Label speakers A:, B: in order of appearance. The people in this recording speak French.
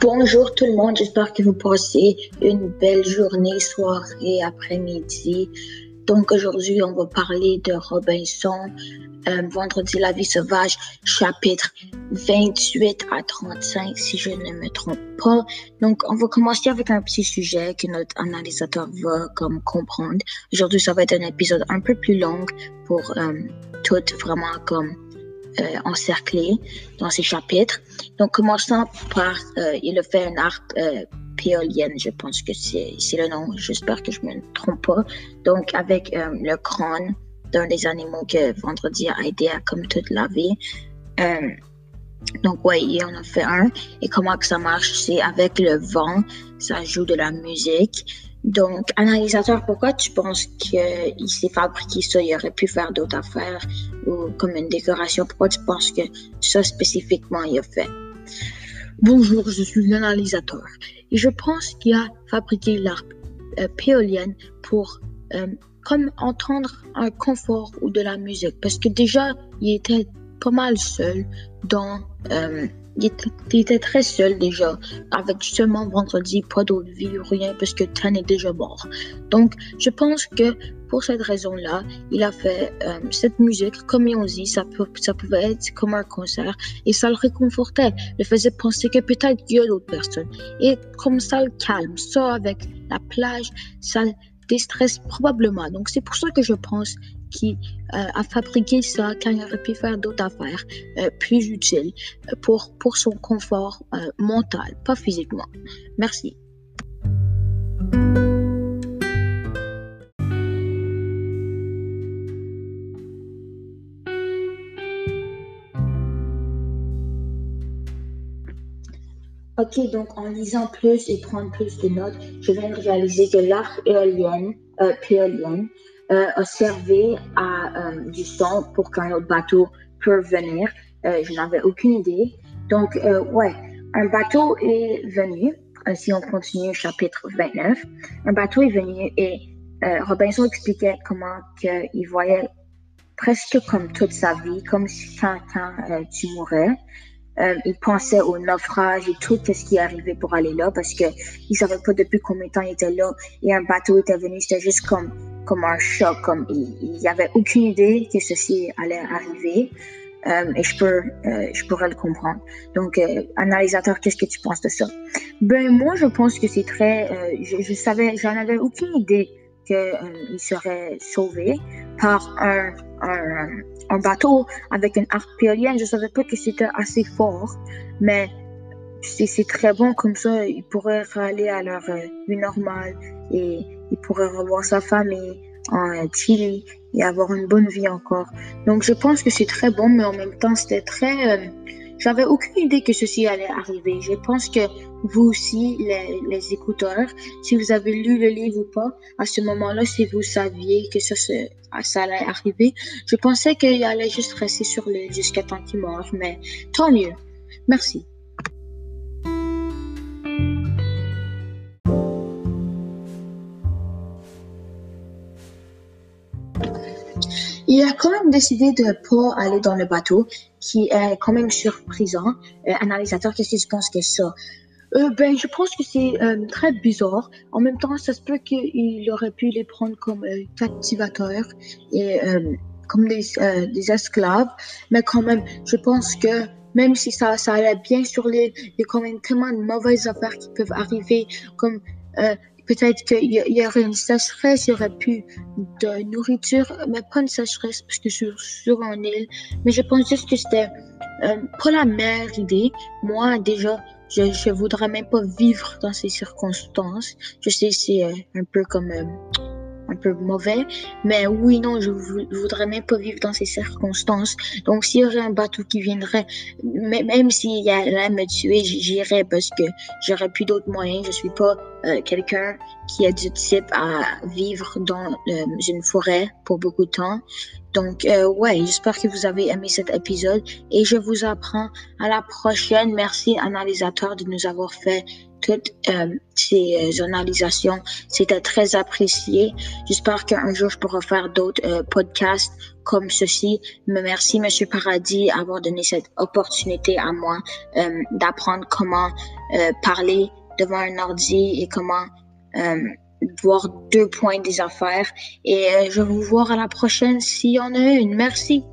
A: Bonjour tout le monde, j'espère que vous passez une belle journée, soirée, après-midi. Donc aujourd'hui, on va parler de Robinson, euh, Vendredi la vie sauvage, chapitre 28 à 35, si je ne me trompe pas. Donc on va commencer avec un petit sujet que notre analysateur va comme comprendre. Aujourd'hui, ça va être un épisode un peu plus long pour euh, tout vraiment comme euh, encerclé dans ces chapitres. Donc, commençant par, euh, il fait un arc euh, péolienne, je pense que c'est le nom, j'espère que je me trompe pas. Donc, avec le crâne d'un des animaux que Vendredi a aidé à comme toute la vie. donc, ouais, il en a fait un. Et comment que ça marche, c'est avec le vent, ça joue de la musique. Donc, analysateur, pourquoi tu penses qu'il s'est fabriqué ça? Il aurait pu faire d'autres affaires ou comme une décoration. Pourquoi tu penses que ça spécifiquement il a fait?
B: Bonjour, je suis l'analysateur et je pense qu'il a fabriqué l'arc euh, péolienne pour euh, comme entendre un confort ou de la musique parce que déjà il était pas mal seul dans euh, il était, très seul déjà, avec seulement vendredi, pas d'autre vie, rien, parce que Tan est déjà mort. Donc, je pense que pour cette raison-là, il a fait euh, cette musique, comme on dit, ça, peut, ça pouvait être comme un concert, et ça le réconfortait, le faisait penser que peut-être il y a d'autres personnes. Et comme ça le calme, ça avec la plage, ça déstresse probablement. Donc, c'est pour ça que je pense qui euh, a fabriqué ça quand il aurait pu faire d'autres affaires euh, plus utiles euh, pour, pour son confort mental, pas physiquement. Merci.
A: Ok, donc en lisant plus et prendre plus de notes, je viens de réaliser que l'arc éolienne, euh, euh, a servi à euh, du son pour qu'un autre bateau peut venir. Euh, je n'avais aucune idée. Donc, euh, ouais, un bateau est venu. Euh, si on continue chapitre 29, un bateau est venu et Robinson expliquait comment il voyait presque comme toute sa vie, comme si quand, quand tu mourais. Euh, il pensait au naufrage et tout ce qui arrivé pour aller là parce que il savait pas depuis combien de temps il était là et un bateau était venu. C'était juste comme comme un choc, comme il, n'y avait aucune idée que ceci allait arriver. Euh, et je peux, euh, je pourrais le comprendre. Donc, euh, analysateur, qu'est-ce que tu penses de ça? Ben moi, je pense que c'est très. Euh, je, savais, j'en avais aucune idée qu'il serait sauvé par un, un, bateau avec une arc péolienne. Je savais pas que c'était assez fort, mais c'est très bon comme ça. Il pourrait aller à leur vie normale et il pourrait revoir sa famille en Chili et avoir une bonne vie encore. Donc je pense que c'est très bon, mais en même temps c'était très... Euh, j'avais aucune idée que ceci allait arriver. Je pense que vous aussi, les, les, écouteurs, si vous avez lu le livre ou pas, à ce moment-là, si vous saviez que ça, ça allait arriver, je pensais qu'il allait juste rester sur l'île jusqu'à temps qu'il meure, mais tant mieux. Merci.
B: Il a quand même décidé de pas aller dans le bateau, qui est quand même surprisant. Euh, analysateur, qu'est-ce que tu penses que ça? Euh, ben, je pense que c'est euh, très bizarre. En même temps, ça se peut qu'il aurait pu les prendre comme euh, captivateurs et comme des, des, esclaves. Mais quand même, je pense que même si ça, ça allait bien sur les, il y a quand même tellement de mauvaises affaires qui peuvent arriver, comme Peut-être qu'il y, aurait une sécheresse, il y aurait plus de nourriture, mais pas une sécheresse parce que sur, sur une île. Mais je pense juste que c'était euh, pas la meilleure idée. Moi, déjà, je, je voudrais même pas vivre dans ces circonstances. Je sais, c'est euh, un peu comme euh, un peu mauvais. Mais oui, non, je, voudrais même pas vivre dans ces circonstances. Donc, s'il y aurait un bateau qui viendrait, même s'il allait me tuer, j'irais parce que j'aurais plus d'autres moyens. Je suis pas euh, quelqu'un qui a du type à vivre dans euh, une forêt pour beaucoup de temps. Donc, euh, ouais, j'espère que vous avez aimé cet épisode et je vous apprends à la prochaine. Merci, analysateur, de nous avoir fait
A: toutes euh, ces euh, analysations. C'était très apprécié. J'espère qu'un jour, je pourrai faire d'autres podcasts comme ceci. Mais merci, Monsieur Paradis, d'avoir donné cette opportunité à moi d'apprendre comment parler devant un ordi et comment voir deux points des affaires. Et je vais vous voir à la prochaine s'il y en a une. Merci.